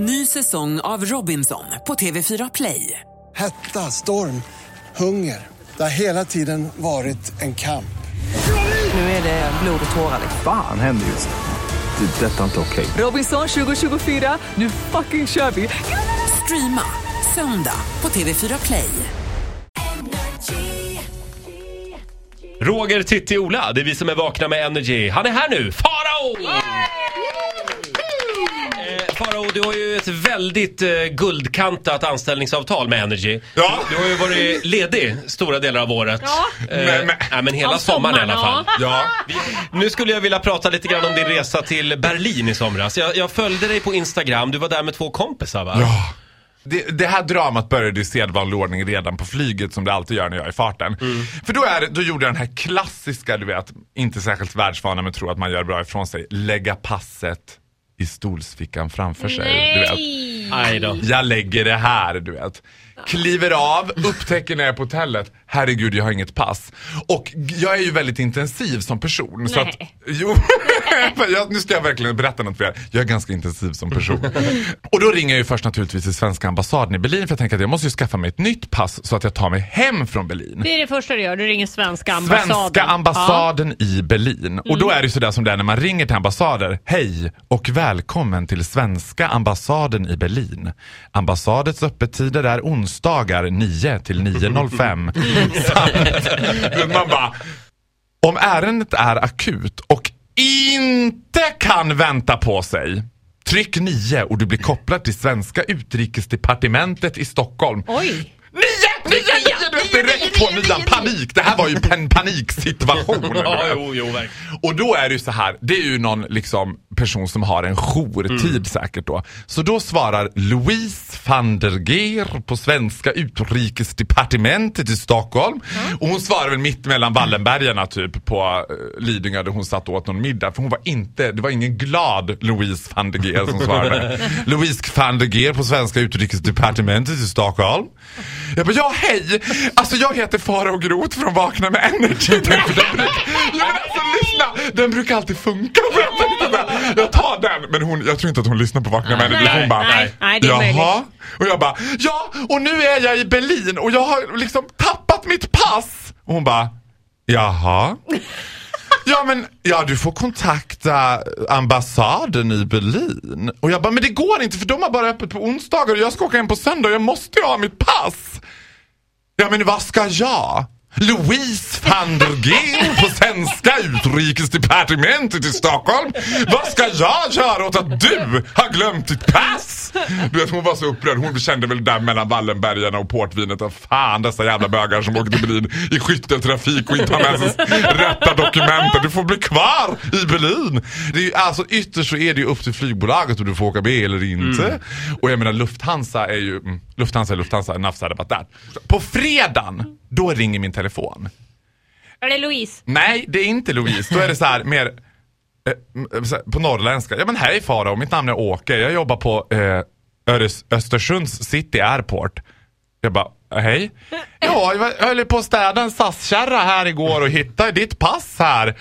Ny säsong av Robinson på TV4 Play. Hetta, storm, hunger. Det har hela tiden varit en kamp. Nu är det blod och tårar. Fan händer just nu. Det. är Detta är inte okej. Robinson 2024, nu fucking kör vi! Streama söndag på TV4 Play. Roger, Titti, Ola, det är vi som är vakna med Energy. Han är här nu, Farao! Farao, du har ju ett väldigt eh, guldkantat anställningsavtal med Energy. Ja. Du, du har ju varit ledig stora delar av året. Ja. Eh, Men- men- nej, men hela Av sommaren, i alla sommaren, fall. Ja. Nu skulle jag vilja prata lite grann om din resa till Berlin i somras. Jag, jag följde dig på Instagram, du var där med två kompisar va? Ja. Det, det här dramat började i sedvanlig ordning redan på flyget som det alltid gör när jag är i farten. För då, är, det- då gjorde jag den här klassiska, du vet, inte särskilt världsvana men tror att man gör bra ifrån sig. Lägga passet i stolsfickan framför sig. Du vet. Nej! Aj då. Jag lägger det här, du vet. Kliver av, upptäcker när jag är på hotellet, herregud jag har inget pass. Och jag är ju väldigt intensiv som person. Så att, Nej. jo, jag, nu ska jag verkligen berätta något för er. Jag är ganska intensiv som person. Och då ringer jag ju först naturligtvis till svenska ambassaden i Berlin för jag tänker att jag måste ju skaffa mig ett nytt pass så att jag tar mig hem från Berlin. Det är det första du gör, du ringer svenska ambassaden. Svenska ambassaden i Berlin. Och då är det ju sådär som det är när man ringer till ambassader. Hej och välkommen till svenska ambassaden i Berlin. Ambassadets öppettider är onsdagar 9 till 9.05. Samt, man bara, om ärendet är akut och inte kan vänta på sig. Tryck 9 och du blir kopplad till svenska utrikesdepartementet i Stockholm. Oj! Nio, nio, nio! Du vet direkt på nian, panik. Det här var ju en paniksituation. Ja, jo, jo, verkligen. Och då är det ju så här, det är ju någon liksom person som har en jourtid Mm. säkert då. Så då svarar Louise van der Geer på svenska utrikesdepartementet i Stockholm. Och hon svarar väl mitt mellan Wallenbergarna typ på uh, Lidingö där hon satt och åt någon middag. För hon var inte, det var ingen glad Louise van der Geer som svarade. Louise van der Geer på svenska utrikesdepartementet i Stockholm. Jag bara, ja hej! Alltså jag heter Farao Groth från Vakna med Energy. Den, den, brukar- ja, men alltså lyssna! Den brukar alltid funka. Jag, tar den, men hon, jag tror inte att hon lyssnar på Vakna med. Nej, Hon bara, nej, nej, det är jaha? Och jag bara, ja och nu är jag i Berlin och jag har liksom tappat mitt pass. Och hon bara, jaha? Ja men, ja du får kontakta ambassaden i Berlin. Och jag bara, men det går inte för de har bara öppet på onsdagar och jag ska åka hem på söndag och jag måste ju ha mitt pass. Ja men vad ska jag? Louise van der Geer på svenska utrikesdepartementet i Stockholm. Vad ska jag göra åt att du har glömt ditt pass? Du vet hon var så upprörd. Hon kände väl där mellan Wallenbergarna och portvinet att fan dessa jävla bögar som åkte till Berlin i skytteltrafik och inte har med sig rätta dokumenten. Du får bli kvar i Berlin. Det är ju, alltså ytterst så är det ju upp till flygbolaget om du får åka med eller inte. Och jag menar Lufthansa är ju, mm, Lufthansa är Lufthansa, enough said about that. På fredagen, då ringer min telefon. Är det Louise? Nej, det är inte Louise. Då är det så här mer eh, här, på norrländska. Ja men hej Farao, mitt namn är Åke. Jag jobbar på eh, Öres, Östersunds City Airport. Jag bara, hej. Ja, jag höll på att städa en SAS-kärra här igår och hittade ditt pass här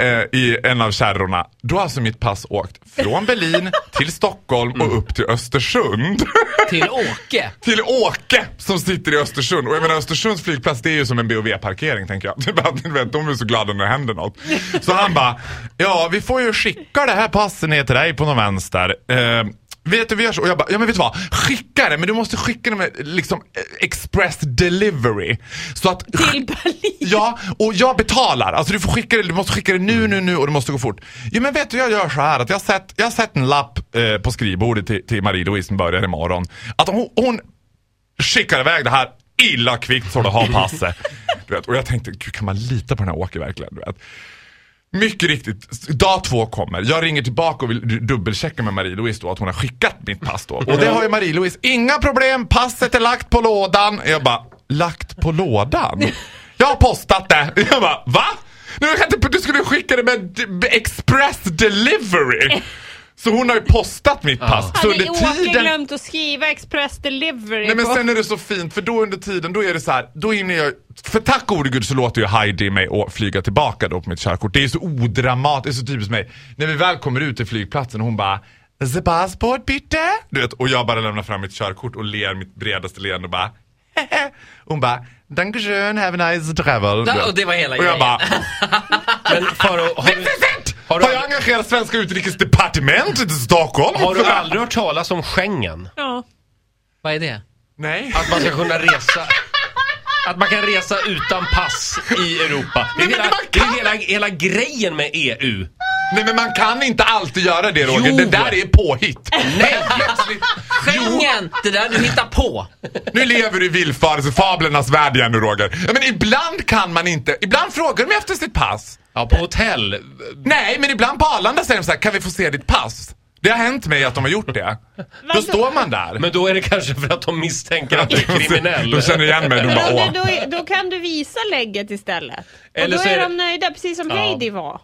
eh, i en av kärrorna. Då har alltså mitt pass åkt från Berlin till Stockholm och upp till Östersund. Till Åke. till Åke som sitter i Östersund. Och jag menar Östersunds flygplats det är ju som en BOV-parkering tänker jag. Du vet, de är så glada när det händer något. Så han bara, ja vi får ju skicka det här passet ner till dig på någon vänster. Eh, Vet du, vi gör så. Och jag bara, ja men vet du vad? Skicka det, men du måste skicka det med liksom eh, express delivery. Så att... Till Berlin? Ja, och jag betalar. Alltså du får skicka det, du måste skicka det nu, nu, nu och det måste gå fort. Jo men vet du, jag gör så här att jag har sett, jag har sett en lapp eh, på skrivbordet till, till Marie-Louise som börjar imorgon. Att hon, hon skickar iväg det här illa kvickt så du har passet. Du vet, och jag tänkte, gud kan man lita på den här Åke verkligen? Du vet. Mycket riktigt, dag två kommer. Jag ringer tillbaka och vill dubbelchecka med Marie-Louise då att hon har skickat mitt pass då. Och det har ju Marie-Louise, inga problem, passet är lagt på lådan. Jag bara, lagt på lådan? Jag har postat det. Jag bara, va? Du skulle skicka det med express delivery. Så hon har ju postat mitt pass. Så Hade under Åke tiden... glömt att skriva express delivery Nej men på... sen är det så fint för då under tiden då är det så här, då hinner jag, för tack gode gud så låter ju Heidi mig att flyga tillbaka då på mitt körkort. Det är så odramatiskt, det är så typiskt mig. När vi väl kommer ut till flygplatsen och hon bara The passport bitte? Du vet, och jag bara lämnar fram mitt körkort och ler mitt bredaste leende och bara Hehe. Hon bara Dankeschön, have a nice travel. Ja, och det var hela Och jag grejen. bara Men Faro, har, du- Engagerat svenska utrikesdepartementet i Stockholm? har du aldrig hört talas om Schengen? Ja. Vad är det? Nej. Att man ska kunna resa... Att man kan resa utan pass i Europa. Det är, Nej, hela, man det är kan- hela, hela grejen med EU. Nej men man kan inte alltid göra det Roger. Jo. Det där är påhitt. Nej! Schengen! Det där du hittar på. Nu lever du i villfarelsefablernas värld igen nu Roger. Ja, men ibland kan man inte. Ibland frågar de efter sitt pass. Ja, på hotell. Nej, men ibland på Arlanda säger de så här, kan vi få se ditt pass? Det har hänt mig att de har gjort det. Då står man där. Men då är det kanske för att de misstänker att du är kriminell. De känner igen mig. De bara, åh. du, då, då kan du visa lägget istället. Eller och så då är, är det- de nöjda, precis som Ja. Heidi var.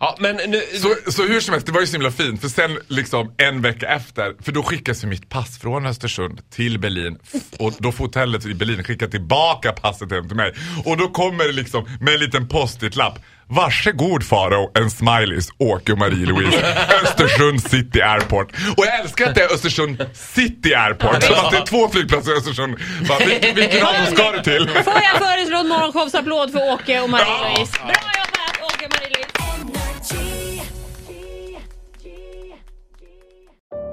Ja, men nu... Så, så hur som helst, det var ju så himla fint. För sen liksom en vecka efter, för då skickas ju mitt pass från Östersund till Berlin. Och då får hotellet i Berlin skicka tillbaka passet hem till mig. Och då kommer det liksom med en liten post-it-lapp. Varsågod Faro, en smileys, Åke och Marie-Louise. Östersund City Airport. Och jag älskar att det är Östersund City Airport. Som att det är två flygplatser i Östersund. Bara, vilken, av dem ska du till? Får jag föreslå en morgonshowsapplåd för Åke och Marie-Louise? Bra jobbat